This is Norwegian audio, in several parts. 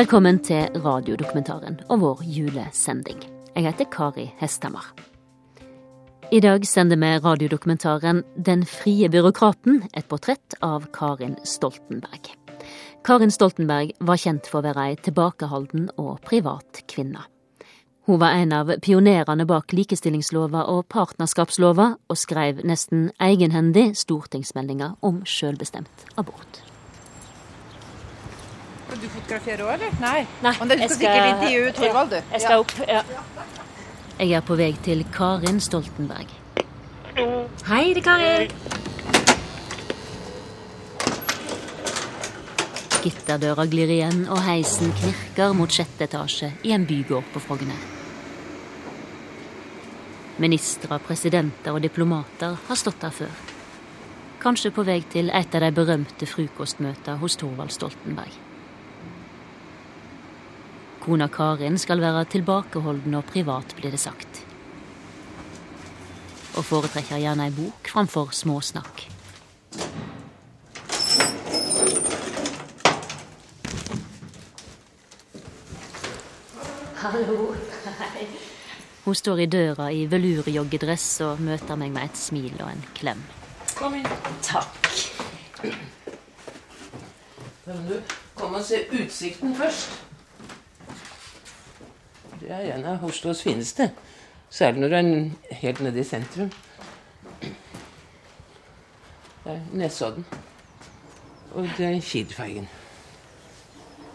Velkommen til radiodokumentaren og vår julesending. Jeg heter Kari Hesthammer. I dag sender vi radiodokumentaren Den frie byråkraten, et portrett av Karin Stoltenberg. Karin Stoltenberg var kjent for å være ei tilbakeholden og privat kvinne. Hun var en av pionerene bak likestillingslova og partnerskapslova, og skrev nesten egenhendig stortingsmeldinger om sjølbestemt abort. Skal du fotografere òg, eller? Nei. Nei, Men du skal, sikkert intervjue Torvald, du. Jeg skal opp, ja. Jeg er på vei til Karin Stoltenberg. Hei, det er Karin. Gitterdøra glir igjen, og heisen knirker mot sjette etasje i en bygård på Frogner. Ministre, presidenter og diplomater har stått der før. Kanskje på vei til et av de berømte frokostmøtene hos Thorvald Stoltenberg. Kona Karin skal være tilbakeholden og privat, blir det sagt. Og foretrekker gjerne ei bok framfor småsnakk. Hallo. Hei. Hun står i døra i velurjoggedress og møter meg med et smil og en klem. Kom inn. Takk. Men du kom og se utsikten først? Det er en av Oslos fineste. Særlig når du er helt nede i sentrum. Det er Nesodden. Og det er Kielfergen.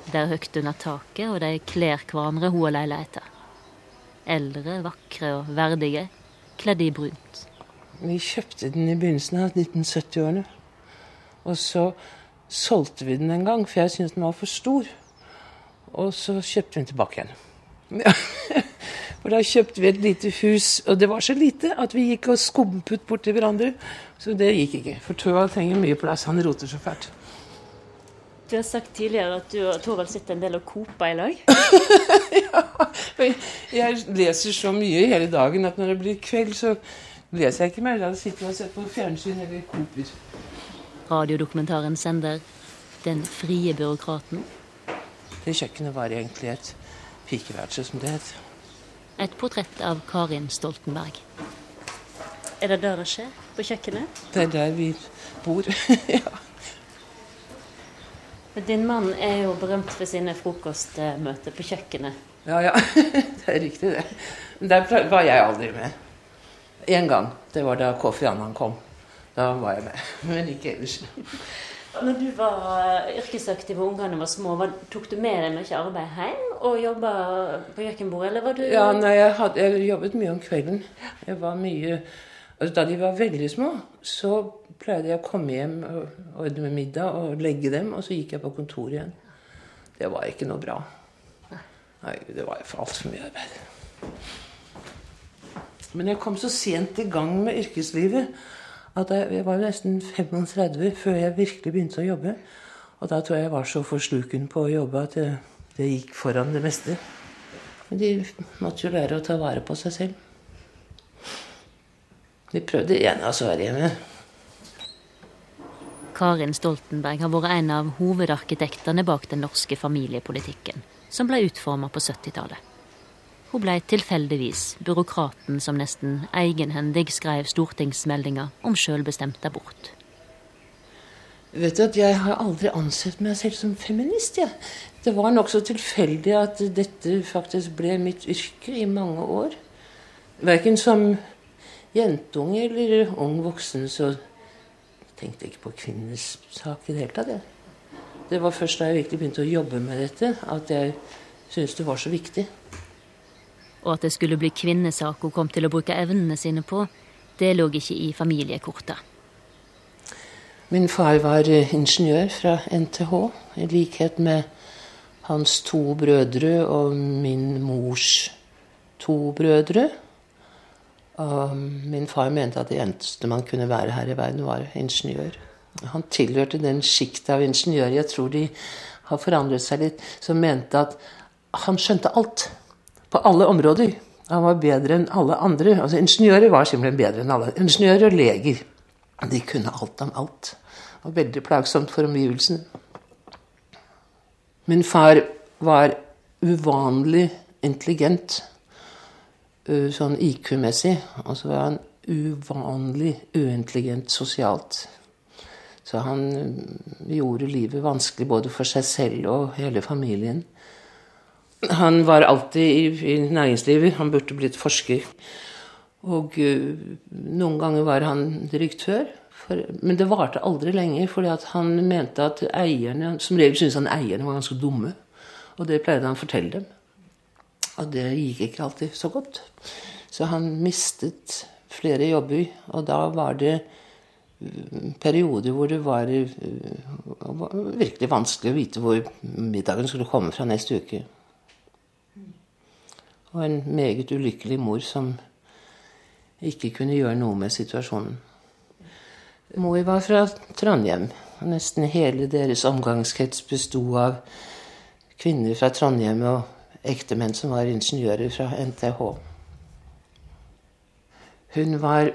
Det er høyt under taket, og de kler hverandre, hun og leiligheta. Eldre, vakre og verdige, kledd i brunt. Vi kjøpte den i begynnelsen av 1970-årene. Og så solgte vi den en gang, for jeg syntes den var for stor. Og så kjøpte vi den tilbake igjen. Ja. For da kjøpte vi et lite hus, og det var så lite at vi gikk og skumpet borti hverandre. Så det gikk ikke. For Tøvald trenger mye plass. Han roter så fælt. Du har sagt tidligere at du og Torvald sitter en del og koper i lag. ja. Jeg leser så mye hele dagen at når det blir kveld, så leser jeg ikke mer. Da sitter jeg og ser på fjernsyn eller koper. Radiodokumentaren sender Den frie byråkraten. Det kjøkkenet var egentlig et pikeværelse, som det het. Et portrett av Karin Stoltenberg. Er det der det skjer? På kjøkkenet? Det er der vi bor. ja. Din mann er jo berømt for sine frokostmøter på kjøkkenet. ja, ja. Det er riktig, det. Men der var jeg aldri med. Én gang. Det var da Kofi Annan kom. Da var jeg med. Men ikke ellers. Når du var yrkesaktiv og ungene var små, var, tok du med deg mye arbeid hjem og jobba på kjøkkenbordet, eller var du Ja, nei, jeg, hadde, jeg jobbet mye om kvelden. Jeg var mye altså, Da de var veldig små, så pleide jeg å komme hjem og ordne med middag og legge dem, og så gikk jeg på kontoret igjen. Det var ikke noe bra. Nei, det var for altfor mye arbeid. Men jeg kom så sent i gang med yrkeslivet at jeg, var jo nesten 35 før jeg virkelig begynte å jobbe. Og da tror jeg jeg var så forsluken på å jobbe at det, det gikk foran det meste. Men de måtte jo lære å ta vare på seg selv. De prøvde igjen av Sverige hjemme. Karin Stoltenberg har vært en av hovedarkitektene bak den norske familiepolitikken, som ble utforma på 70-tallet. Hun ble tilfeldigvis byråkraten som nesten egenhendig skrev stortingsmeldinger om sjølbestemt abort. Vet du at Jeg har aldri ansett meg selv som feminist. Ja. Det var nokså tilfeldig at dette faktisk ble mitt yrke i mange år. Verken som jentunge eller ung voksen så tenkte jeg ikke på kvinnenes sak i det hele tatt. Ja. Det var først da jeg virkelig begynte å jobbe med dette, at jeg syntes det var så viktig. Og at det skulle bli kvinnesak hun kom til å bruke evnene sine på, det lå ikke i familiekortet. Min far var eh, ingeniør fra NTH, i likhet med hans to brødre og min mors to brødre. Og min far mente at det eneste man kunne være her i verden, var ingeniør. Han tilhørte den sjiktet av ingeniører jeg tror de har forandret seg litt, som mente at han skjønte alt. På alle områder. Han var bedre enn alle andre. Altså Ingeniører var simpelthen bedre enn alle. Ingeniører og leger. De kunne alt om alt. Og veldig plagsomt for omgivelsene. Min far var uvanlig intelligent uh, sånn IQ-messig. Og så var han uvanlig uintelligent sosialt. Så han uh, gjorde livet vanskelig både for seg selv og hele familien. Han var alltid i, i næringslivet. Han burde blitt forsker. Og uh, noen ganger var han direktør. For, men det varte aldri lenge, fordi han mente at eierne Som regel syntes han eierne var ganske dumme. Og det pleide han å fortelle dem. Og det gikk ikke alltid så godt. Så han mistet flere jobber, og da var det perioder hvor det var virkelig vanskelig å vite hvor middagen skulle komme fra neste uke. Og en meget ulykkelig mor som ikke kunne gjøre noe med situasjonen. Mor var fra Trondheim. og Nesten hele deres omgangskrets besto av kvinner fra Trondheim og ektemenn som var ingeniører fra NTH. Hun var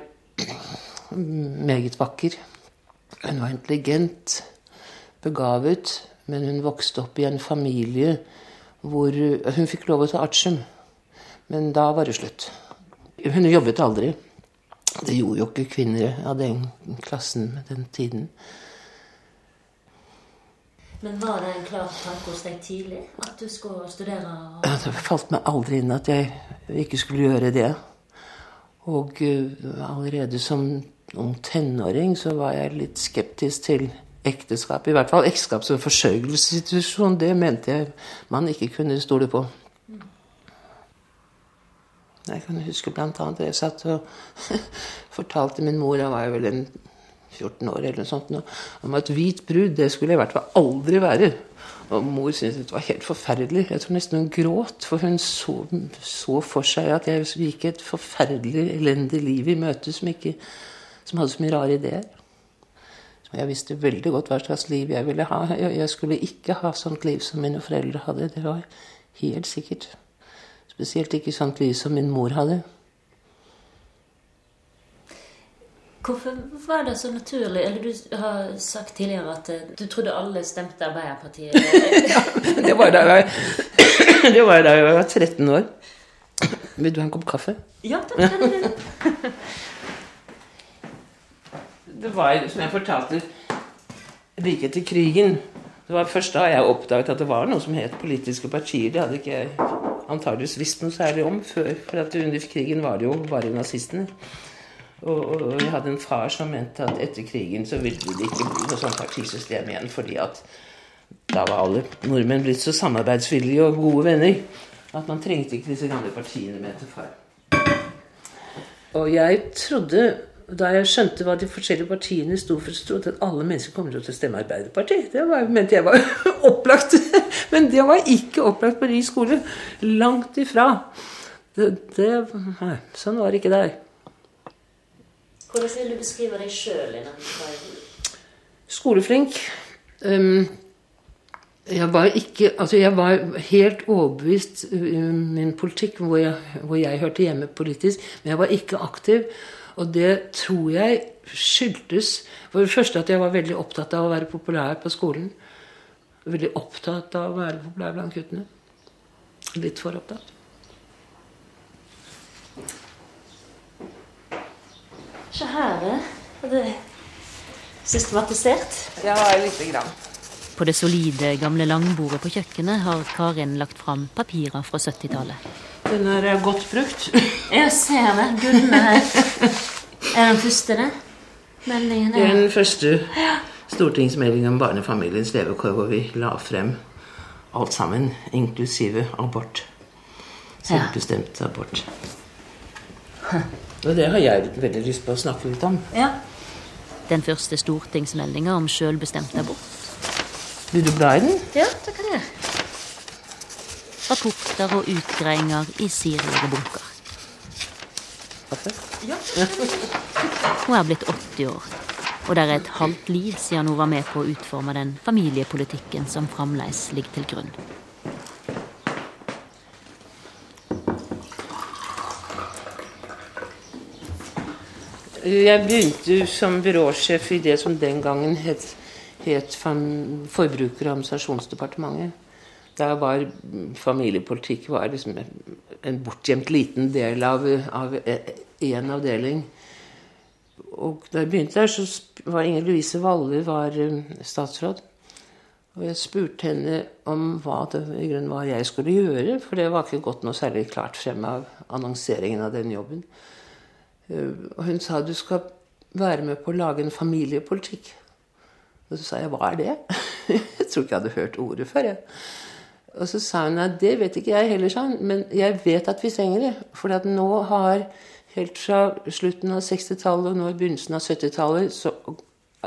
meget vakker. Hun var intelligent, begavet, men hun vokste opp i en familie hvor Hun fikk lov å ta artium, men da var det slutt. Hun jobbet aldri. Det gjorde jo ikke kvinner av den klassen med den tiden. Men var det en klar tanke hos deg tidlig at du skulle studere? Det falt meg aldri inn at jeg ikke skulle gjøre det. Og uh, allerede som ung tenåring så var jeg litt skeptisk til ekteskap. I hvert fall ekteskap som forsørgelsessituasjon. Det mente jeg man ikke kunne stole på. Jeg kan huske blant annet jeg satt og fortalte min mor, da var jeg vel en 14 år eller noe sånt, om at hvit brud det skulle jeg i hvert fall aldri være. Og mor syntes det var helt forferdelig. Jeg tror nesten hun gråt, for hun så, så for seg at jeg gikk et forferdelig, elendig liv i møte som, ikke, som hadde så mye rare ideer. Jeg visste veldig godt hva slags liv jeg ville ha. Jeg skulle ikke ha sånt liv som mine foreldre hadde. Det var helt sikkert. Spesielt ikke sånt liv som min mor hadde. Hvorfor var det så naturlig Eller du har sagt tidligere at eh, du trodde alle stemte Arbeiderpartiet. ja, det var da jeg, det var da jeg var 13 år. Vil du ha en kopp kaffe? Ja, du. Det var, som jeg fortalte, like etter krigen Det var først da jeg oppdaget at det var noe som het politiske partier. Det hadde ikke jeg antageligvis visste noe særlig om før. For under krigen var det jo bare nazistene. Og, og, og, jeg hadde en far som mente at etter krigen så ville det ikke bli noe sånt partisystem igjen, fordi at da var alle nordmenn blitt så samarbeidsvillige og gode venner at man trengte ikke disse gamle partiene, mente far. Og jeg trodde, da jeg skjønte hva de forskjellige partiene sto for, så trodde jeg at alle mennesker kom til å stemme Arbeiderpartiet. Det var, mente jeg var opplagt. Men det var ikke opplagt på Ry skole. Langt ifra. Det, det, nei, sånn var det ikke der. Hvordan vil du beskrive deg sjøl? Skoleflink. Um, jeg var ikke Altså, jeg var helt overbevist i min politikk hvor jeg, hvor jeg hørte hjemme politisk, men jeg var ikke aktiv. Og det tror jeg skyldtes for det første at jeg var veldig opptatt av å være populær på skolen. Veldig opptatt av å være populær blant guttene. Litt for opptatt. Se her, er det systematisert. Ja, lite grann. På det solide, gamle langbordet på kjøkkenet har Karin lagt fram papirer fra 70-tallet. Den er godt brukt. Jeg ser det. Gullene her. Er den første, det? Meldingen er den første stortingsmeldingen om barnefamiliens levekår hvor vi la frem alt sammen, inklusive abort. Selvbestemt abort. Og det har jeg veldig lyst på å snakke litt om. Ja. Den første stortingsmeldinga om selvbestemt abort. Vil du bla i den? Ja, det kan jeg. Rapporter og utgreiinger i sirlige bunker. Hun er blitt 80 år, og det er et halvt liv siden hun var med på å utforme den familiepolitikken som fremdeles ligger til grunn. Jeg begynte som byråsjef i det som den gangen het, het Forbruker- og administrasjonsdepartementet. Da var familiepolitikk var liksom en bortgjemt liten del av, av én avdeling. Og da jeg begynte der, så var Inger Louise Valle var statsråd. Og jeg spurte henne om hva det i grunnen var jeg skulle gjøre, for det var ikke gått noe særlig klart frem av annonseringen av den jobben. Og hun sa du skal være med på å lage en familiepolitikk. Og så sa jeg hva er det? jeg tror ikke jeg hadde hørt ordet før. jeg. Og så sa hun at det vet ikke jeg heller, sånn, men jeg vet at vi trenger det. For at nå har helt fra slutten av 60-tallet og nå i begynnelsen av 70-tallet så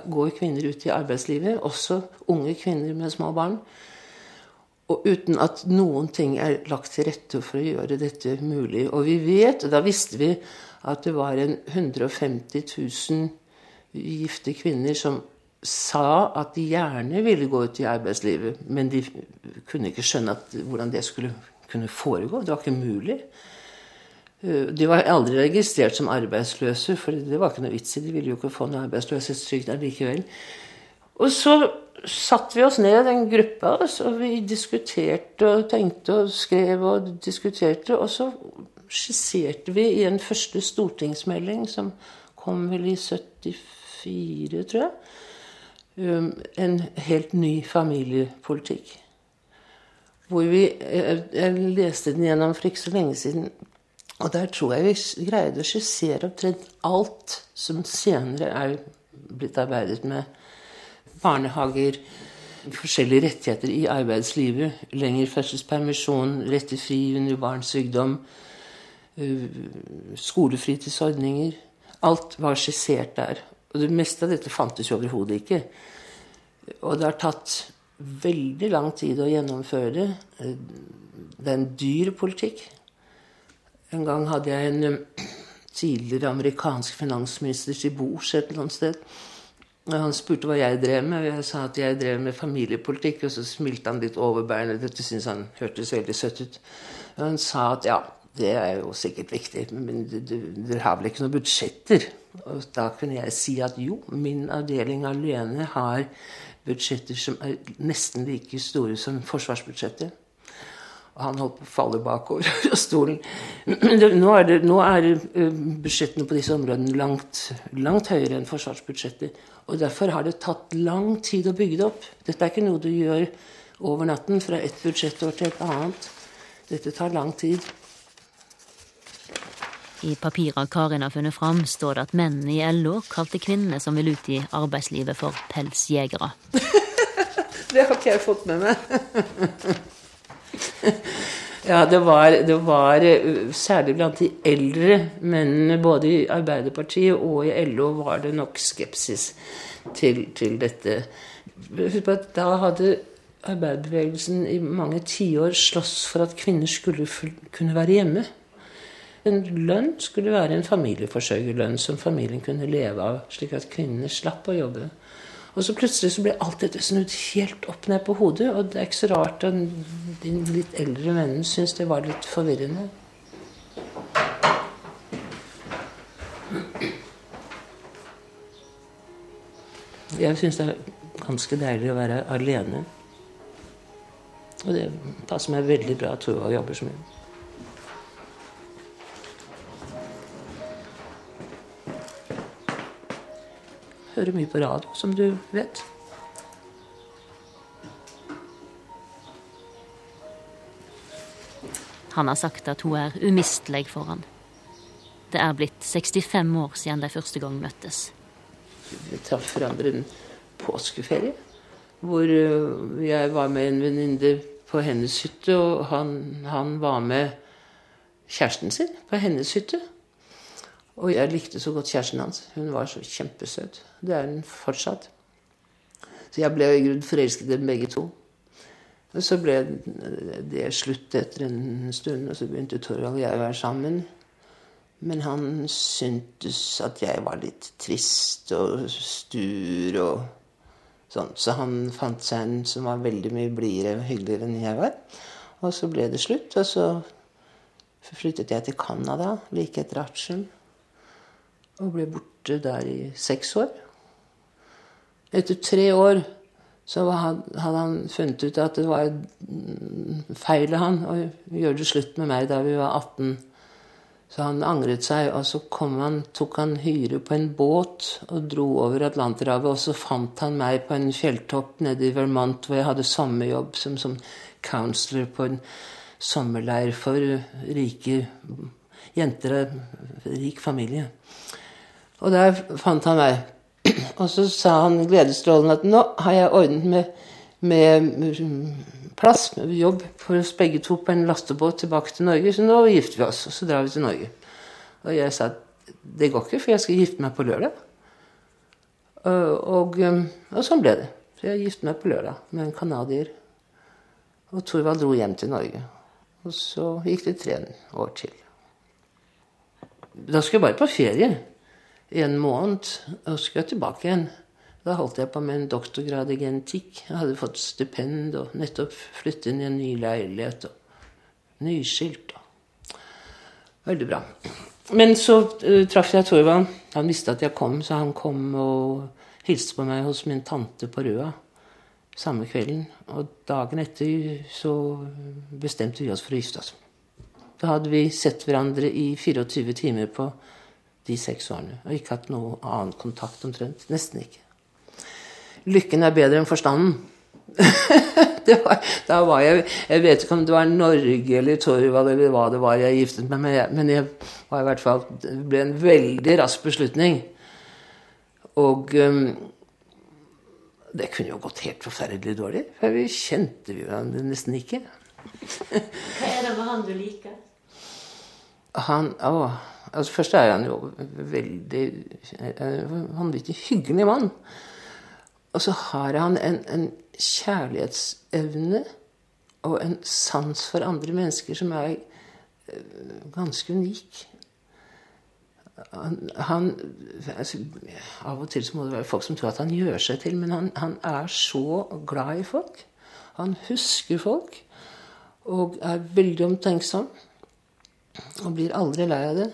går kvinner ut i arbeidslivet, også unge kvinner med små barn. Og uten at noen ting er lagt til rette for å gjøre dette mulig. Og vi vet, og da visste vi at det var en 150 000 gifte kvinner som sa at de gjerne ville gå ut i arbeidslivet, men de kunne ikke skjønne at, hvordan det skulle kunne foregå. Det var ikke mulig. Eh, de var aldri registrert som arbeidsløse, for det var ikke noe vits i. De ville jo ikke få noe arbeidsløshetstrygd allikevel. Og så satte vi oss ned, en gruppe av oss, og vi diskuterte og tenkte og skrev og diskuterte. Og så skisserte vi i en første stortingsmelding som kom vel i 74, tror jeg, en helt ny familiepolitikk. Hvor vi, jeg leste den gjennom for ikke så lenge siden. Og der tror jeg vi greide å skissere opptrent alt som senere er blitt arbeidet med. Barnehager, forskjellige rettigheter i arbeidslivet, lengre fødselspermisjon, rett til fri under barns sykdom, eh, skolefritidsordninger. Alt var skissert der. Og det meste av dette fantes jo overhodet ikke. Og det har tatt veldig lang tid å gjennomføre det. Det er en dyr politikk. En gang hadde jeg en um, tidligere amerikansk finansminister til bords et eller annet sted. Og han spurte hva jeg drev med, og jeg sa at jeg drev med familiepolitikk. Og så smilte han litt overbærende. Dette syntes han hørtes veldig søtt ut. Og han sa at ja, det er jo sikkert viktig, men dere har vel ikke noen budsjetter? Og da kunne jeg si at jo, min avdeling alene har budsjetter som er nesten like store som forsvarsbudsjettet. Og han holdt på å falle bakover av stolen. Nå er, det, nå er eh, budsjettene på disse områdene langt, langt høyere enn forsvarsbudsjettet. Og derfor har det tatt lang tid å bygge det opp. Dette er ikke noe du gjør over natten fra et budsjettår til et annet. Dette tar lang tid. I papiret Karin har funnet fram, står det at mennene i LO kalte kvinnene som vil ut i arbeidslivet, for pelsjegere. det har ikke jeg fått med meg. Ja, det var, det var, eh, Særlig blant de eldre mennene, både i Arbeiderpartiet og i LO, var det nok skepsis til, til dette. Husk på at da hadde arbeiderbevegelsen i mange tiår slåss for at kvinner skulle kunne være hjemme. En lønn skulle være en familieforsørgerlønn som familien kunne leve av, slik at kvinnene slapp å jobbe. Og så plutselig så ble alt dette snudd helt opp ned på hodet. Og det er ikke så rart at de litt eldre mennene syns det var litt forvirrende. Jeg syns det er ganske deilig å være alene. Og det passer meg veldig bra at Tuva jobber så mye. Hører mye på radio, som du vet. Han har sagt at hun er umistelig for han. Det er blitt 65 år siden de første gang møttes. Vi traff hverandre en påskeferie. Hvor øh, jeg var med en venninne på hennes hytte, og han, han var med kjæresten sin på hennes hytte. Og jeg likte så godt kjæresten hans. Hun var så kjempesøt. Det er hun fortsatt. Så jeg ble i grunnen forelsket i dem begge to. Og så ble det slutt etter en stund, og så begynte Torvald og jeg å være sammen. Men han syntes at jeg var litt trist og stur og sånn. Så han fant seg en som var veldig mye blidere og hyggeligere enn jeg var. Og så ble det slutt. Og så flyttet jeg til Canada like etter Artium. Og ble borte der i seks år. Etter tre år så hadde han funnet ut at det var feil av han å gjøre det slutt med meg da vi var 18. Så han angret seg, og så han, tok han hyre på en båt og dro over Atlanterhavet. Og så fant han meg på en fjelltopp nede i Vermont hvor jeg hadde sommerjobb som, som counselor på en sommerleir for rike jenter av rik familie. Og der fant han meg. Og så sa han gledesstrålende at nå har jeg ordnet med, med plass, med jobb for oss begge to på en lastebåt tilbake til Norge, så nå gifter vi oss. Og så drar vi til Norge. Og jeg sa det går ikke, for jeg skal gifte meg på lørdag. Og, og, og sånn ble det. Så jeg giftet meg på lørdag med en canadier. Og Thorvald dro hjem til Norge. Og så gikk det tre år til. Da skulle jeg bare på ferie en måned, og så skulle jeg tilbake igjen. Da holdt jeg på med en doktorgrad i genetikk. Jeg hadde fått stipend og nettopp flyttet inn i en ny leilighet. og Nyskilt. Og. Veldig bra. Men så uh, traff jeg Torvald. Han visste at jeg kom, så han kom og hilste på meg hos min tante på Røa samme kvelden. Og dagen etter så bestemte vi oss for å gifte oss. Da hadde vi sett hverandre i 24 timer på de seks årene. Og ikke hatt noe annen kontakt omtrent. Nesten ikke. Lykken er bedre enn forstanden. var, da var jeg Jeg vet ikke om det var Norge eller Torvald eller hva det var jeg giftet meg med, men jeg var i hvert fall, det ble en veldig rask beslutning. Og um, det kunne jo gått helt forferdelig dårlig, for vi kjente vi hverandre nesten ikke. Hva er det med han du liker? Han å, altså Først er han jo veldig vanvittig hyggelig mann. Og så har han en, en kjærlighetsevne og en sans for andre mennesker som er eh, ganske unik. Han, han altså, Av og til så må det være folk som tror at han gjør seg til, men han, han er så glad i folk. Han husker folk og er veldig omtenksom. Og blir aldri lei av det.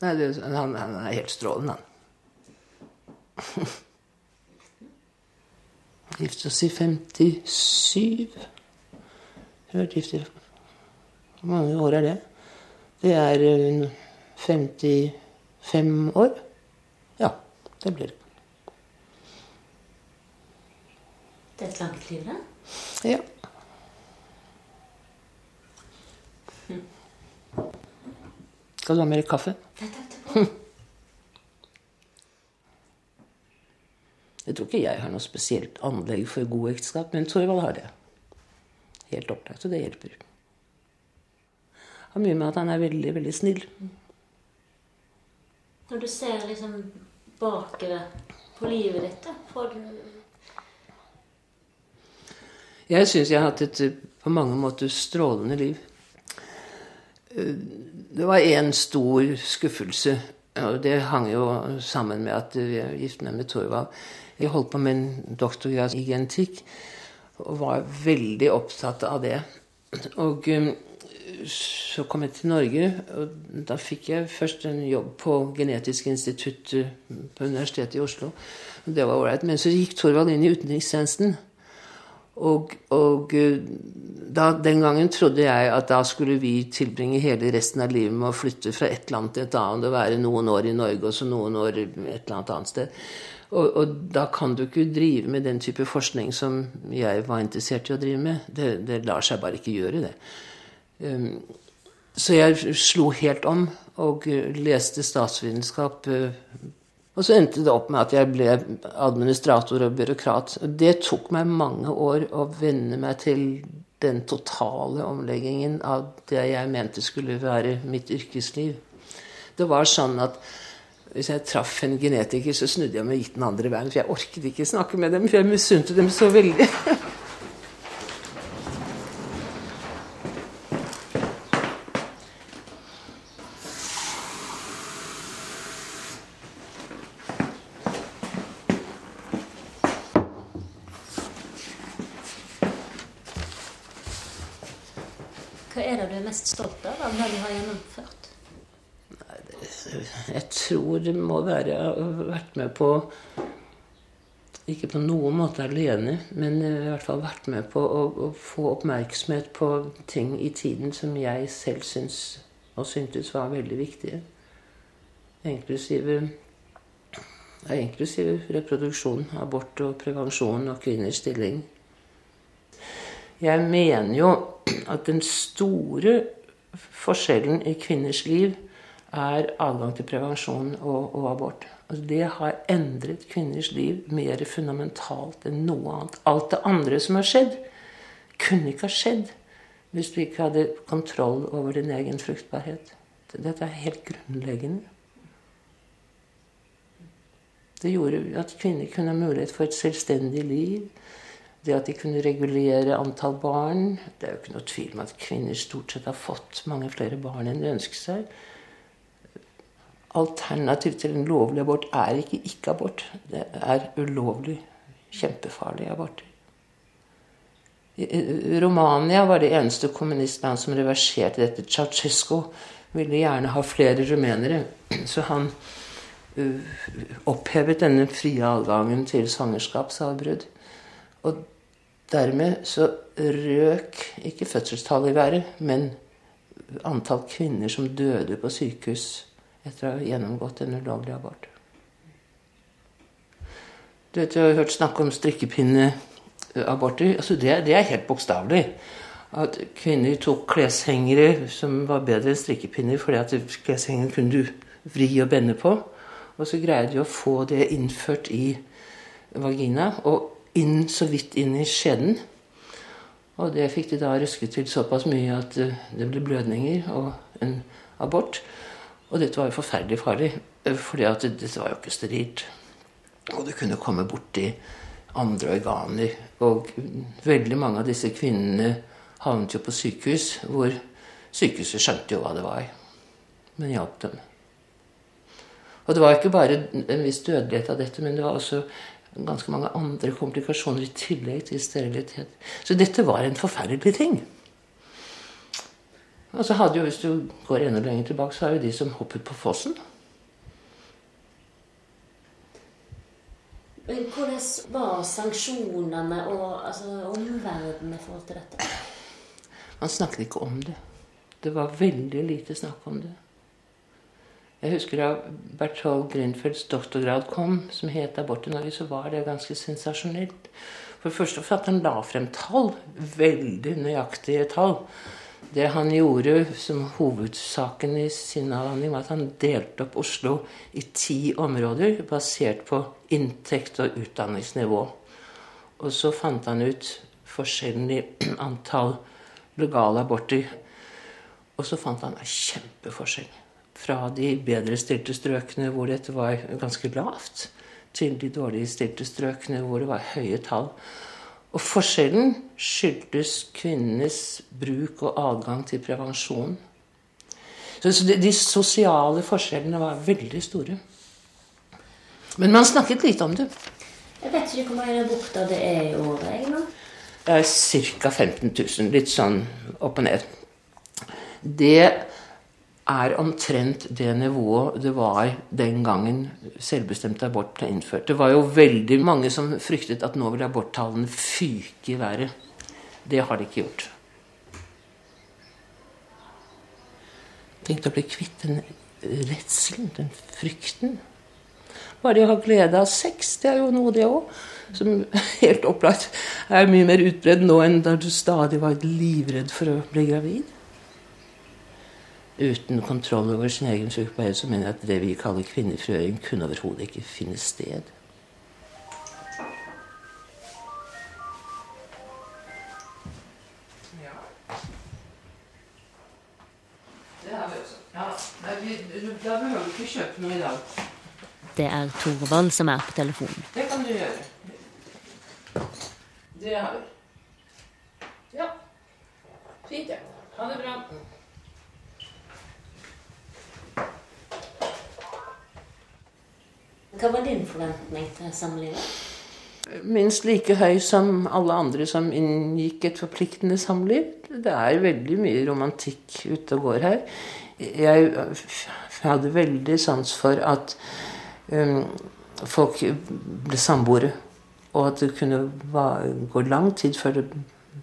Nei, det, han, han, er helt strålende, han. Gifte oss i 57. Vært gift i Hvor mange år er det? Det er 55 eh, år. Ja, det blir det. Det er et langt liv, da? Ja. Skal du ha mer kaffe? Jeg tror ikke jeg har noe spesielt anlegg for god ekteskap, men Torvald har det. Helt opplagt, og det hjelper. Det har mye med at han er veldig, veldig snill. Når du ser liksom bakere på livet ditt, får du Jeg syns jeg har hatt et på mange måter strålende liv. Det var én stor skuffelse. Og det hang jo sammen med at jeg giftet meg med Torvald. Jeg holdt på med en doktorgrad i genetikk og var veldig opptatt av det. Og um, så kom jeg til Norge, og da fikk jeg først en jobb på Genetisk institutt på Universitetet i Oslo. Det var ålreit. Men så gikk Torvald inn i utenrikstjenesten. Og, og eh, da, den gangen trodde jeg at da skulle vi tilbringe hele resten av livet med å flytte fra et land til et annet og være noen år i Norge og så noen år et eller annet annet sted. Og, og, da kan du ikke drive med den type forskning som jeg var interessert i å drive med. Det, det lar seg bare ikke gjøre, det. Um, så jeg slo helt om og leste statsvitenskap uh, og så endte det opp med at jeg ble administrator og byråkrat. Det tok meg mange år å venne meg til den totale omleggingen av det jeg mente skulle være mitt yrkesliv. Det var sånn at hvis jeg traff en genetiker, så snudde jeg meg og gikk den andre veien. For jeg orket ikke snakke med dem, for jeg misunte dem så veldig. mest stolt av av det du har gjennomført? Jeg tror det må være å ha vært med på Ikke på noen måte alene, men i hvert fall vært med på å, å få oppmerksomhet på ting i tiden som jeg selv syns og syntes var veldig viktige. Inklusive, ja, inklusive reproduksjon, abort og prevensjon og kvinners stilling. Jeg mener jo at den store forskjellen i kvinners liv er adgang til prevensjon og, og abort. Altså det har endret kvinners liv mer fundamentalt enn noe annet. Alt det andre som har skjedd, kunne ikke ha skjedd hvis du ikke hadde kontroll over din egen fruktbarhet. Dette er helt grunnleggende. Det gjorde at kvinner kunne ha mulighet for et selvstendig liv. Det at de kunne regulere antall barn. Det er jo ikke noe tvil om at kvinner stort sett har fått mange flere barn enn de ønsker seg alternativ til en lovlig abort er ikke ikke-abort. Det er ulovlig, kjempefarlig abort. Romania var det eneste kommunistland som reverserte dette. Ceaucescu ville gjerne ha flere rumenere, så han uh, opphevet denne frie adgangen til svangerskapsavbrudd. Og dermed så røk ikke fødselstallet i været, men antall kvinner som døde på sykehus etter å ha gjennomgått en ulovlig abort. Du vet, Jeg har hørt snakk om strikkepinneaborter. Altså det, det er helt bokstavelig. At kvinner tok kleshengere som var bedre enn strikkepinner, fordi at kleshengeren kunne du vri og bende på. Og så greide de å få det innført i vagina, og inn så vidt inn i skjeden. Og det fikk de da røsket til såpass mye at eh, det ble blødninger og en abort. Og dette var jo forferdelig farlig, for fordi at dette var jo ikke sterilt. Og det kunne komme borti andre organer. Og veldig mange av disse kvinnene havnet jo på sykehus, hvor sykehuset skjønte jo hva det var, men hjalp dem. Og det var ikke bare en viss dødelighet av dette, men det var også ganske mange andre komplikasjoner i tillegg til sterilitet. Så dette var en forferdelig ting. Og så hadde jo, hvis du går enda lenger tilbake, så har jo de som hoppet på fossen. Men hvordan var sanksjonene og altså, omverdenen i forhold til dette? Man snakket ikke om det. Det var veldig lite snakk om det. Jeg husker da Berthold Grinfelds doktorgrad kom, som het 'Abort i Norge', så var det ganske sensasjonelt. For det første for at han la frem tall. Veldig nøyaktige tall. Det han gjorde som hovedsaken i sin avhandling, var at han delte opp Oslo i ti områder basert på inntekt og utdanningsnivå. Og så fant han ut forskjellen i antall legale aborter. Og så fant han en kjempeforskjell. Fra de bedre stilte strøkene hvor dette var ganske lavt, til de dårlig stilte strøkene hvor det var høye tall. Og forskjellen skyldtes kvinnenes bruk og adgang til prevensjon. Så de, de sosiale forskjellene var veldig store. Men man snakket lite om det. Jeg vet ikke hvor mange aborter det er i året. egentlig. Ca. 15 000. Litt sånn opp og ned. Det er omtrent det nivået det var den gangen selvbestemt abort ble innført. Det var jo veldig mange som fryktet at nå ville aborttallene fyke i været. Det har de ikke gjort. Tenk å bli kvitt den redselen, den frykten. Bare det å ha glede av sex, det er jo noe, det òg. Som helt opplagt er mye mer utbredt nå enn da du stadig var livredd for å bli gravid uten kontroll over sin egen sykepleier, så mener jeg at det vi kaller kvinnefrigjøring, kunne overhodet ikke finne sted. Da behøver du ikke kjøpe noe i dag. Det er Torvald som er på telefonen. Det kan du gjøre. Det har vi. Ja. Fint, det. Ja. Ha det bra. Hva var din forventning til samlivet? minst like høy som alle andre som inngikk et forpliktende samliv. Det er veldig mye romantikk ute og går her. Jeg hadde veldig sans for at um, folk ble samboere. Og at det kunne gå lang tid før det,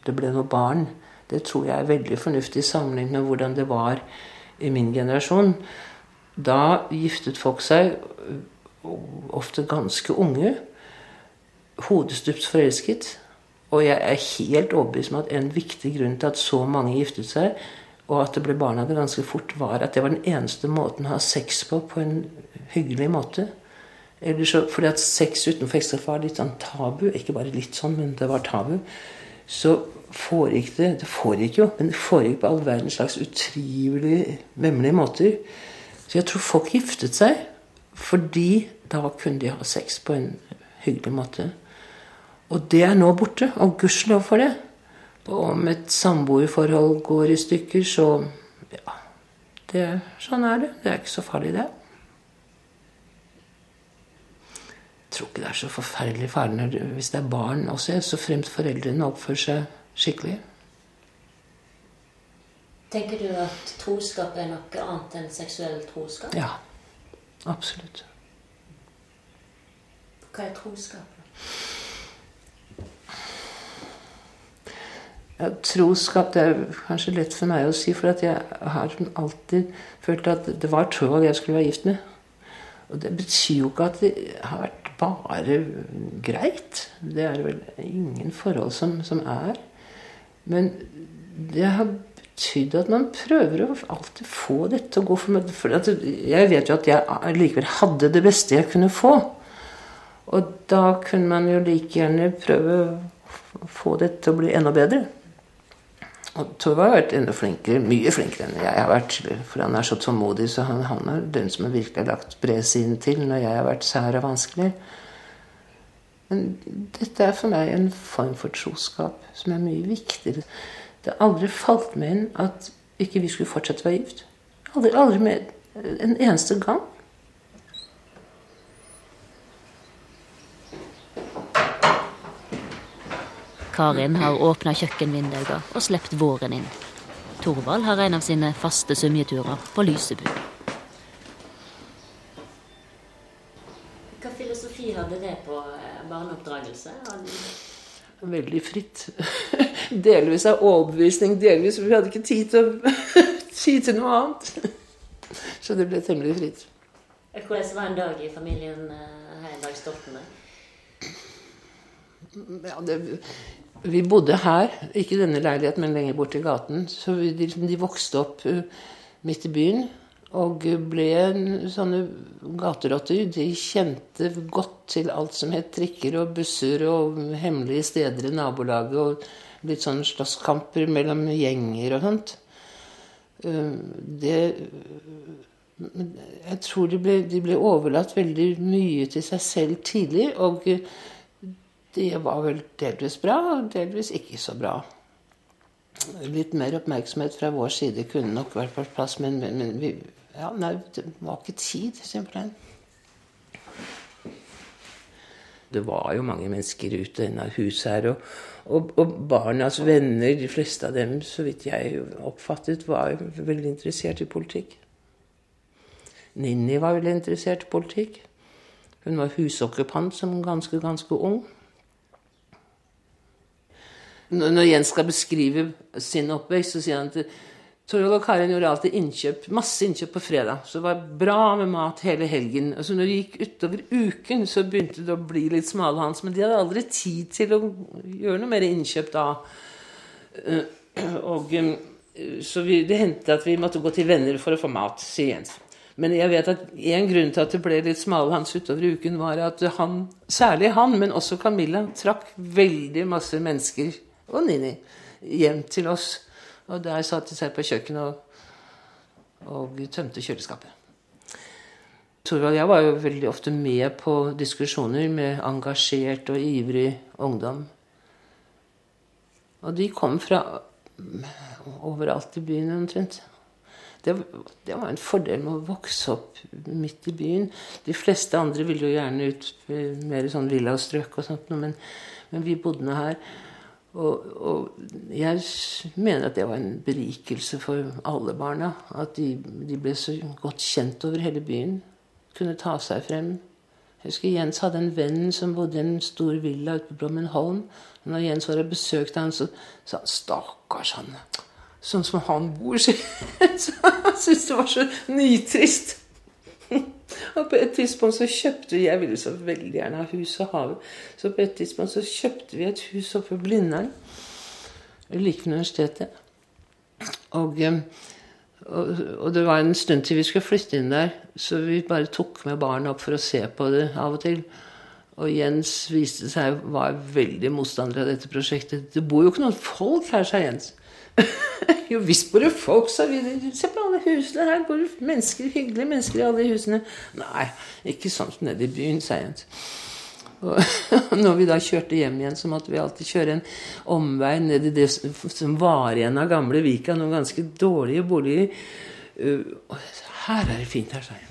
det ble noe barn. Det tror jeg er veldig fornuftig sammenlignet med hvordan det var i min generasjon. Da giftet folk seg ofte ganske unge hodestupt forelsket. Og jeg er helt overbevist om at en viktig grunn til at så mange giftet seg, og at det ble barn av det ganske fort, var at det var den eneste måten å ha sex på på en hyggelig måte. Så, fordi at sex utenfor ekteskap var litt sånn tabu. Ikke bare litt sånn, men det var tabu. Så foregikk det Det foregikk jo, men det foregikk på all verdens slags utrivelig vemmelige måter. Så jeg tror folk giftet seg fordi da kunne de ha sex på en hyggelig måte. Og det er nå borte, og gudskjelov for det. Og om et samboerforhold går i stykker, så ja, det, Sånn er det. Det er ikke så farlig, det. Jeg tror ikke det er så forferdelig farlig hvis det er barn også, så fremt foreldrene oppfører seg skikkelig. Tenker du at troskap er noe annet enn seksuell troskap? Ja. Absolutt. Hva er troskap? Ja, troskap det er kanskje lett for meg å si, for jeg har alltid følt at det var Thorvald jeg skulle være gift med. Og det betyr jo ikke at det har vært bare greit. Det er vel ingen forhold som, som er. Men det har betydd at man prøver å alltid få dette å gå for meg. For jeg vet jo at jeg likevel hadde det beste jeg kunne få. Og da kunne man jo like gjerne prøve å få dette til å bli enda bedre. Og Tove har vært enda flinkere, mye flinkere enn jeg har vært. For han er så tålmodig, så han, han er den som har virkelig lagt bredsiden til når jeg har vært sær og vanskelig. Men dette er for meg en form for troskap som er mye viktigere. Det har aldri falt meg inn at ikke vi skulle fortsette å være gift. Aldri, aldri med en eneste gang. Karin har åpna kjøkkenvinduene og sluppet våren inn. Torvald har en av sine faste sumjeturer på Lysebu. Hva filosofi hadde det på eh, barneoppdragelse? Veldig fritt. Delvis av overbevisning, delvis Vi hadde ikke tid til, tid til noe annet. Så det ble temmelig fritt. Hvordan var en dag i familien eh, her i dag Stoltenberg? Ja, det, vi bodde her, ikke i denne leiligheten, men lenger borte i gaten. Så vi, de, de, vokste opp uh, midt i byen og ble sånne gaterotter. De kjente godt til alt som het trikker og busser og hemmelige steder i nabolaget. Og litt sånn slåsskamper mellom gjenger og sånt. Uh, det Jeg tror de ble, de ble overlatt veldig mye til seg selv tidlig. og det var vel delvis bra, og delvis ikke så bra. Litt mer oppmerksomhet fra vår side kunne nok vært på plass, men, men, men vi, ja, nei, det var ikke tid, simpelthen. Det var jo mange mennesker ute av huset her. Og, og, og, barnas venner, de fleste av dem, så vidt jeg oppfattet, var veldig interessert i politikk. Ninni var veldig interessert i politikk. Hun var husokkupant som ganske, ganske ung. Når Jens skal beskrive sin oppvekst, så sier han at Torvald og Karin gjorde alltid innkjøp, masse innkjøp på fredag. Så det var bra med mat hele helgen. Altså når det gikk utover uken, så begynte det å bli litt smalhans. Men de hadde aldri tid til å gjøre noe mer innkjøp da. Og, eh, så vi, det hendte at vi måtte gå til venner for å få mat, sier Jens. Men jeg vet at en grunn til at det ble litt smalhans utover uken, var at han, særlig han, men også Camilla, trakk veldig masse mennesker og Nini hjem til oss. Og der satt de selv på kjøkkenet og, og tømte kjøleskapet. Torvald og jeg var jo veldig ofte med på diskusjoner med engasjert og ivrig ungdom. Og de kom fra overalt i byen omtrent. det, det, var en fordel med å vokse opp midt i byen. De fleste andre ville jo gjerne ut mer sånn villastrøk og sånt, men, men vi bodde nå her. Og, og, jeg mener at det var en berikelse for alle barna. At de, de, ble så godt kjent over hele byen. Kunne ta seg frem. Jeg husker Jens hadde en venn som bodde i en stor villa ute på Blommenholm. Når Jens var og besøkte han, så sa han 'Stakkars han'. Sånn som han bor, så han syntes det var så nitrist. Og på et tidspunkt så kjøpte vi Jeg ville så veldig gjerne ha hus og hage. Så på et tidspunkt så kjøpte vi et hus oppe i Blindern. Like ved universitetet. Og, eh, og, og, det var en stund til vi skulle flytte inn der, så vi bare tok med barna opp for å se på det av og til. Og Jens viste seg var veldig motstander av dette prosjektet. Det bor jo ikke noen folk her, sa Jens. jo visst bor det folk, sa vi. Se på alle husene her. Bor det mennesker, hyggelige mennesker i alle husene. Nei, ikke sånn som nede i byen, sa Jens. Og når vi da kjørte hjem igjen, så måtte vi alltid kjøre en omvei ned i det som var igjen av gamle Vika. Noen ganske dårlige boliger. Uh, her er det fint her, sa jeg.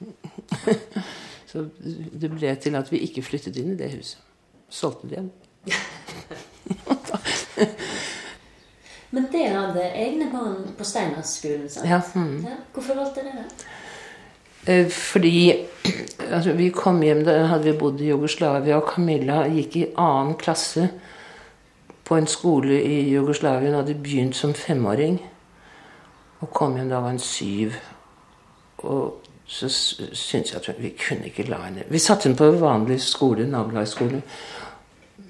Så det ble til at vi ikke flyttet inn i det huset. Solgte det igjen. Men dere hadde egne barn på Steinerskolen? Ja. Mm. ja. Hvorfor valgte dere det? Eh, fordi altså, vi kom hjem da hadde vi bodd i Jugoslavia, og Camilla gikk i annen klasse på en skole i Jugoslavia. Hun hadde begynt som femåring. Og kom hjem da var hun syv. Og så syntes jeg at vi kunne ikke la henne Vi satte henne på vanlig skole, nabolagsskole.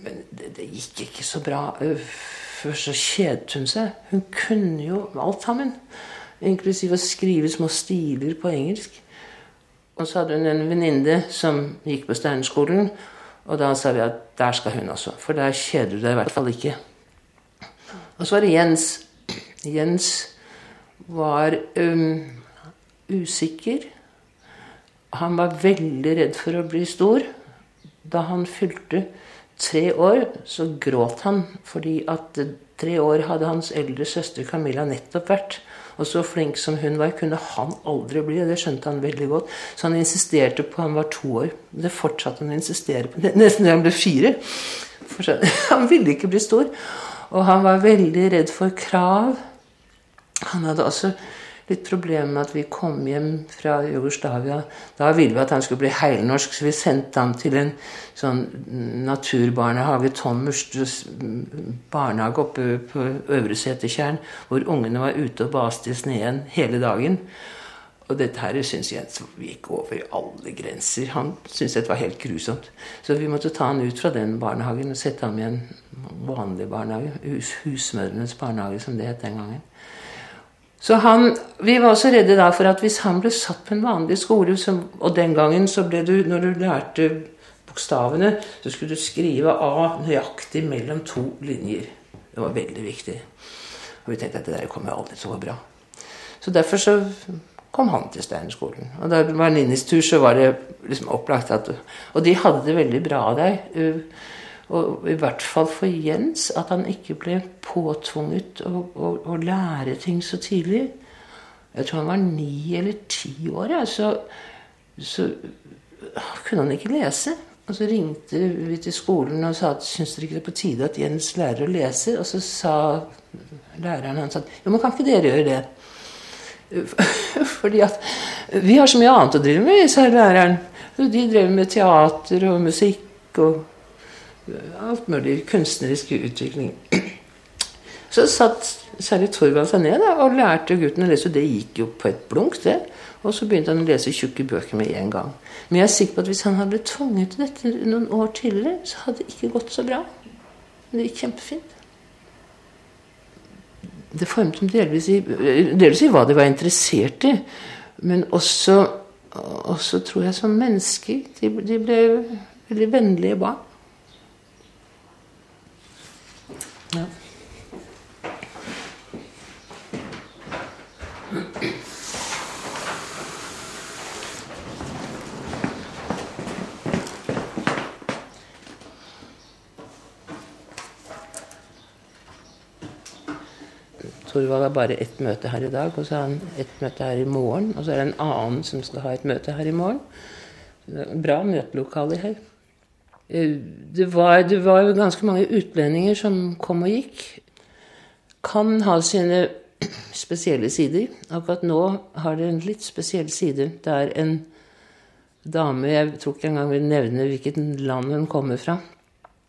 Men det, det, gikk ikke så bra. Først så kjedet hun seg. Hun kunne jo alt sammen. Inklusiv å skrive små stiler på engelsk. Og så hadde hun en venninne som gikk på Steinerskolen. Og da sa vi at der skal hun også. For der kjeder du deg i hvert fall ikke. Og så var det Jens. Jens var um, usikker. Han var veldig redd for å bli stor. Da han fylte tre år, så gråt han fordi at tre år hadde hans eldre søster Camilla nettopp vært. Og så flink som hun var, kunne han aldri bli. og Det skjønte han veldig godt. Så han insisterte på Han var to år. Det fortsatte han å insistere på. Nesten da han ble fire. Han ville ikke bli stor. Og han var veldig redd for krav. Han hadde også litt problemer med at vi kom hjem fra Jugoslavia. Da ville vi at han skulle bli heilnorsk, så vi sendte ham til en sånn naturbarnehage, Tom Murstres barnehage oppe på Øvre Setertjern, hvor ungene var ute og baste i sneen hele dagen. Og dette her syns jeg gikk over alle grenser. Han syntes dette var helt grusomt. Så vi måtte ta han ut fra den barnehagen og sette ham i en vanlig barnehage. Hus, husmødrenes barnehage, som det het den gangen. Så han, Vi var også redde da for at hvis han ble satt på en vanlig skole som, Og den gangen så ble du, når du lærte bokstavene, så skulle du skrive A nøyaktig mellom to linjer. Det var veldig viktig. Og vi tenkte at det der kommer aldri til å gå bra. Så derfor så kom han til Steinerskolen. Og da det var Ninnis tur, så var det liksom opplagt at Og de hadde det veldig bra der. Og i hvert fall for Jens, at han ikke ble påtvunget å, å, å lære ting så tidlig. Jeg tror han var ni eller ti år. Ja. Så, så, kunne han ikke lese. Og så ringte vi til skolen og sa at syns dere ikke det er på tide at Jens lærer å lese? Og så sa læreren hans at jo, men kan ikke dere gjøre det? Fordi at vi har så mye annet å drive med, sa læreren. De drev med teater og musikk og alt mulig kunstnerisk utvikling. Så satt særlig Torvald seg ned da, og lærte gutten å lese. Det gikk jo på et blunk, det. Og så begynte han å lese tjukke bøker med en gang. Men jeg er sikker på at hvis han hadde blitt tvunget til dette noen år tidligere, så hadde det ikke gått så bra. Men det gikk kjempefint. Det formet dem delvis i, delvis i hva de var interessert i, men også, også tror jeg som mennesker. De, de ble veldig vennlige barn. Ja. Torvald har bare ett møte her i dag, og så har han ett møte her i morgen. Og så er det en annen som skal ha et møte her i morgen. Bra møtelokale her. Eh, det var, det var jo ganske mange utlendinger som kom og gikk. Kan ha sine spesielle sider. Akkurat nå har det en litt spesiell side. Det er en dame Jeg tror ikke engang vil nevne hvilket land hun kommer fra.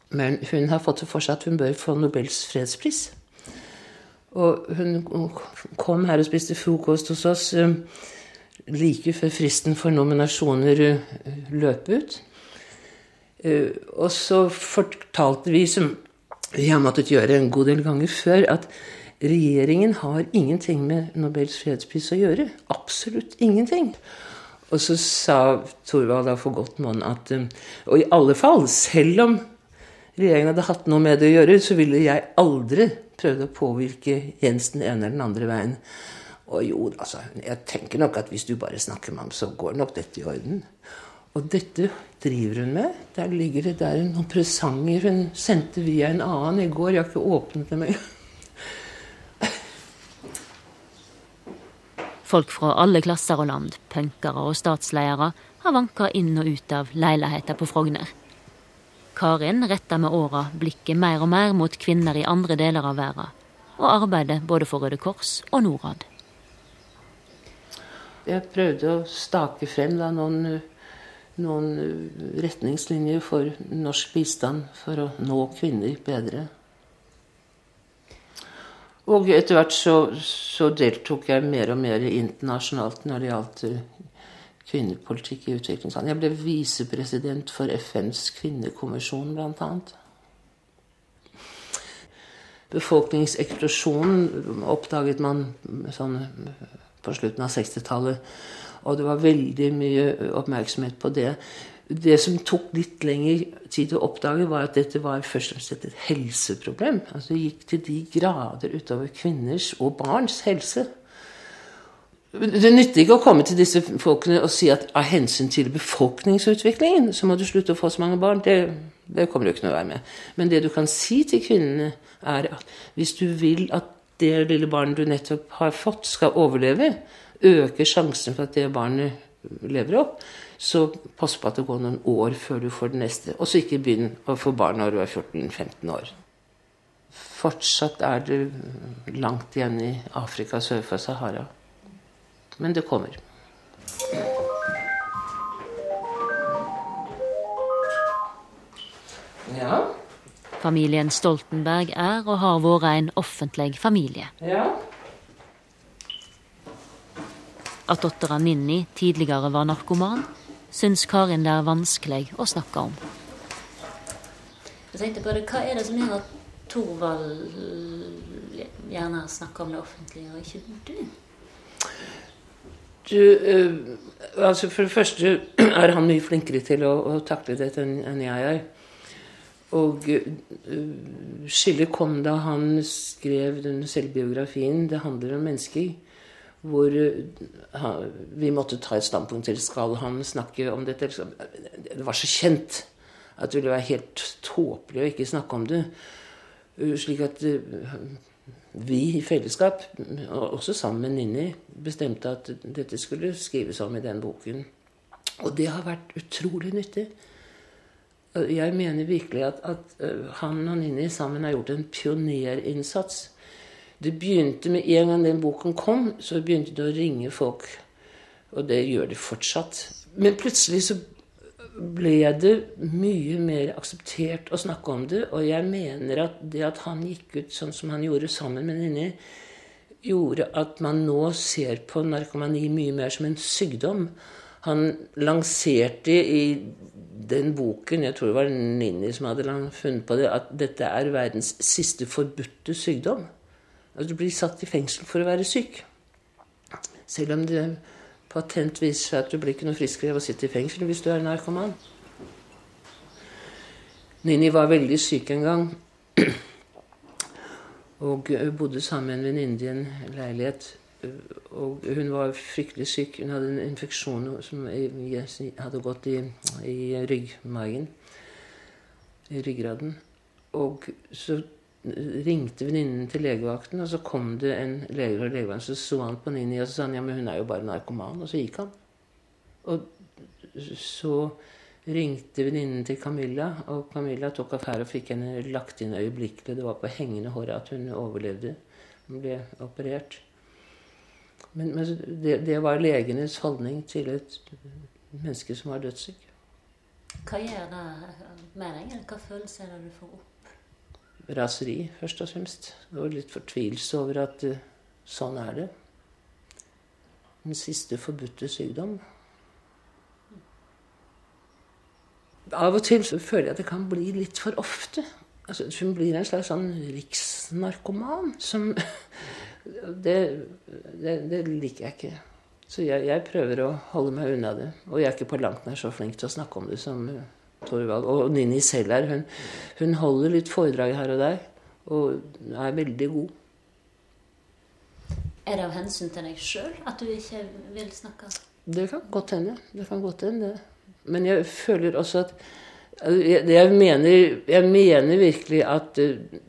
Men hun har fått det for seg at hun bør få Nobels fredspris. Og hun kom her og spiste frokost hos oss eh, like før fristen for nominasjoner eh, løp ut. Eh, og så fortalte vi, som vi har måttet gjøre en god del ganger før, at regjeringen har ingenting med Nobels fredspris å gjøre. Absolutt ingenting. Og så sa Thorvald da for godt monn at Og i alle fall, selv om regjeringen hadde hatt noe med det å gjøre, så ville jeg aldri prøvd å påvirke Jens den ene eller den andre veien. Og jo, altså, jeg tenker nok at hvis du bare snakker med ham, så går nok dette i orden. Og dette driver hun med. Der ligger det der noen presanger hun sendte via en annen i går. Jeg har ikke åpnet dem engang. Folk fra alle klasser og land, punkere og statsledere, har vanka inn og ut av leiligheter på Frogner. Karin retter med åra blikket mer og mer mot kvinner i andre deler av verden, og arbeider både for Røde Kors og Norad. Jeg prøvde å stake frem noen, noen retningslinjer for norsk bistand for å nå kvinner bedre. Og etter hvert så, så deltok jeg mer og mer internasjonalt når det gjaldt kvinnepolitikk i utviklingsland. Jeg ble visepresident for FNs kvinnekommisjon, bl.a. Befolkningseksplosjonen oppdaget man sånn på slutten av 60-tallet. Og det var veldig mye oppmerksomhet på det. Det som tok litt lengre tid å oppdage, var at dette var først og fremst et helseproblem. Altså Det gikk til de grader utover kvinners og barns helse. Det nytter ikke å komme til disse folkene og si at av hensyn til befolkningsutviklingen så må du slutte å få så mange barn. Det, det kommer du ikke noe være med. Men det du kan si til kvinnene, er at hvis du vil at det lille barnet du nettopp har fått, skal overleve, øker sjansen for at det barnet lever opp, så pass på at det går noen år før du får det neste. Og så ikke begynn å få barn når du er 14-15 år. Fortsatt er det langt igjen i Afrika sør for Sahara. Men det kommer. Ja. Familien Stoltenberg er og har vært en offentlig familie. Ja. At dattera Ninni tidligere var narkoman, syns Karin det er vanskelig å snakke om. Jeg tenkte på det, Hva er det som gjør at Torvald gjerne snakker om det offentlige, og ikke du? Du, eh, altså For det første er han mye flinkere til å, å takle dette enn, enn jeg er. Og uh, skillet kom da han skrev den selvbiografien 'Det handler om mennesker', hvor vi måtte ta et standpunkt til skal han snakke om dette. Det var så kjent at det ville være helt tåpelig å ikke snakke om det. Slik at vi i fellesskap, også sammen med Ninni, bestemte at dette skulle skrives om i den boken. Og det har vært utrolig nyttig. Jeg mener virkelig at, at eh, han og Ninni sammen har gjort en pionerinnsats. Det begynte med En gang den boken kom, så begynte det å ringe folk. Og det gjør det fortsatt. Men plutselig så ble det mye mer akseptert å snakke om det. Og jeg mener at det at han gikk ut sånn som han gjorde sammen med Ninni, gjorde at man nå ser på narkomani mye mer som en sykdom. Han lanserte i den boken, jeg tror det var Ninni som hadde funnet på det, at dette er verdens siste forbudte sykdom. Altså du blir satt i fengsel for å være syk. Selv om det patent viser seg at du blir ikke noe friskere av å sitte i fengsel hvis du er narkoman. Nini var veldig syk en gang. Og bodde sammen med en venninne i en leilighet. Og hun var fryktelig syk. Hun hadde en infeksjon som hadde gått i, i ryggmargen. I ryggraden. Og så ringte venninnen til legevakten, og så kom det en lege fra legevakten, så så han på Nini og så sa han, ja, men hun er jo bare narkoman. Og så gikk han. Og så ringte venninnen til Camilla, og Camilla tok affære og fikk henne lagt inn øyeblikkelig. Det var på hengende håret at hun overlevde. Hun ble operert. Men, men det, det, var legenes holdning til et menneske som var dødssyk. Hva gjør det med deg? Hva følelser er det du får opp? Raseri, først og fremst. Og litt fortvilelse over at uh, sånn er det. Den siste forbudte sykdom. Av og til føler jeg at det kan bli litt for ofte. Altså, hun blir en slags sånn riksnarkoman som det, det, det, liker jeg ikke. Så jeg, jeg, prøver å holde meg unna det. Og jeg er ikke på langt nær så flink til å snakke om det som uh, Torvald. Og Nini selv. Hun, hun, holder litt foredrag her og der. Og er veldig god. Er det av hensyn til deg sjøl at du ikke vil snakke? Det kan godt hende. Det kan godt hende. Men jeg føler også at jeg, jeg, mener, jeg mener, virkelig at uh,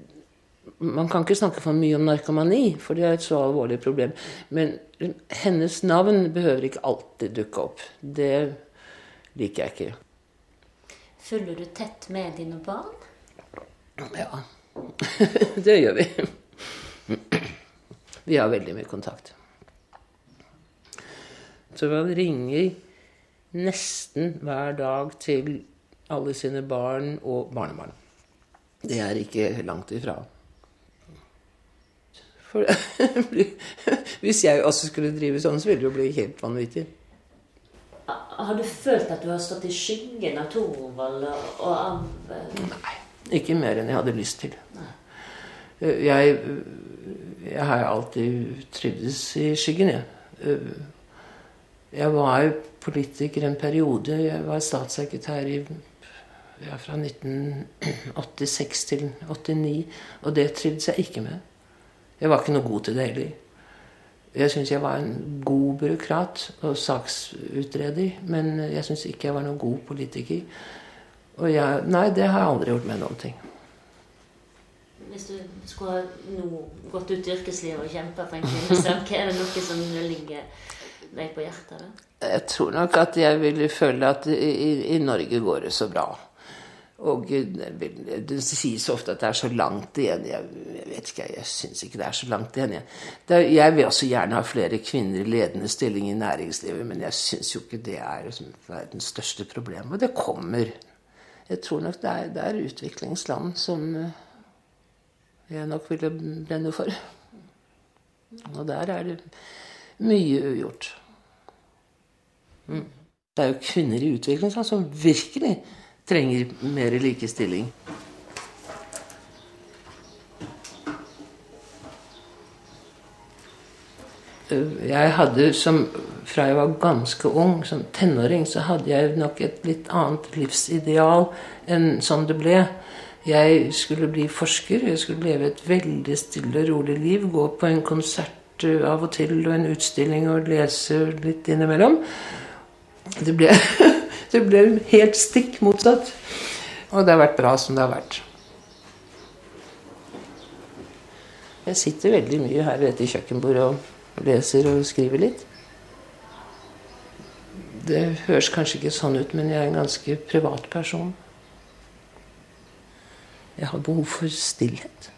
Man kan ikke snakke for mye om narkomani, for det er et så alvorlig problem. Men hennes navn behøver ikke alltid dukke opp. Det liker jeg ikke. Følger du tett med dine barn? Ja, det gjør vi. Vi har veldig mye kontakt. Så man ringer nesten hver dag til alle sine barn og barnebarn. Det er ikke langt ifra. For hvis jeg også skulle drive sånn, så ville det jo bli helt vanvittig. Har du følt at du har stått i skyggen av Thorvald og av eh, Nei. Ikke mer enn jeg hadde lyst til. Nei. jeg, jeg har alltid trivdes i skyggen, jeg. Eh, jeg var politiker en periode. Jeg var statssekretær i, ja, fra 1986 til 1989. Og det trivdes jeg ikke med. Jeg var ikke noe god til det heller. Jeg syns jeg var en god byråkrat og saksutreder, men jeg syns ikke jeg var noen god politiker. Og jeg, nei, det har jeg aldri gjort med noen ting. Hvis du skulle nå gått ut i yrkeslivet og kjempa for en kvinnesak, er det noe som ligger deg på hjertet? Da? Jeg tror nok at jeg ville føle at i, i Norge går det så bra. Og det sies ofte at det er så langt igjen. Jeg, vet ikke, jeg syns ikke det er så langt igjen. Jeg, jeg vil også gjerne ha flere kvinner i ledende stilling i næringslivet, men jeg syns jo ikke det er verdens største problem. Og det kommer. Jeg tror nok det er, det er utviklingsland som eh, jeg nok ville brenne for. Og der er det mye ugjort. Mm. Det er jo kvinner i utviklingsland som virkelig trenger mer likestilling. Jeg hadde som Fra jeg var ganske ung, som tenåring, så hadde jeg nok et litt annet livsideal enn sånn det ble. Jeg skulle bli forsker, jeg skulle leve et veldig stille og rolig liv. Gå på en konsert av og til og en utstilling og lese litt innimellom. Det ble Det ble helt stikk motsatt. Og det har vært bra som det har vært. Jeg sitter veldig mye her ved dette kjøkkenbordet og leser og skriver litt. Det høres kanskje ikke sånn ut, men jeg er en ganske privat person. Jeg har behov for stillhet.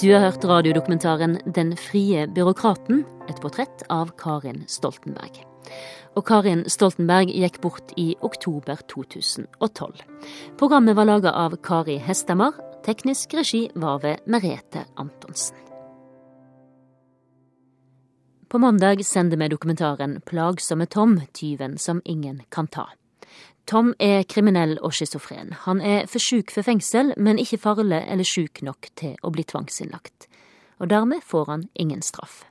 Du har hørt radiodokumentaren Den frie byråkraten, et portrett av Karin Stoltenberg. Og Karin Stoltenberg gikk bort i oktober 2012. Programmet var laga av Kari Hestemar. Teknisk regi var ved Merete Antonsen. På mandag sender vi dokumentaren Plagsomme Tom, tyven som ingen kan ta. Tom er kriminell og schizofren. Han er for sjuk for fengsel, men ikke farlig eller sjuk nok til å bli tvangsinnlagt. Og dermed får han ingen straff.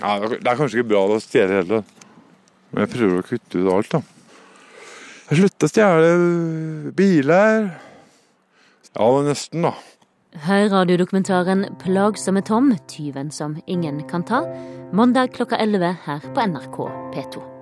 Ja, Det er kanskje ikke bra å stjele heller, men jeg prøver å kutte ut alt, da. Jeg slutter å stjele biler, Ja, men nesten, da. Hør radiodokumentaren 'Plagsomme Tom tyven som ingen kan ta' mandag klokka 11 her på NRK P2.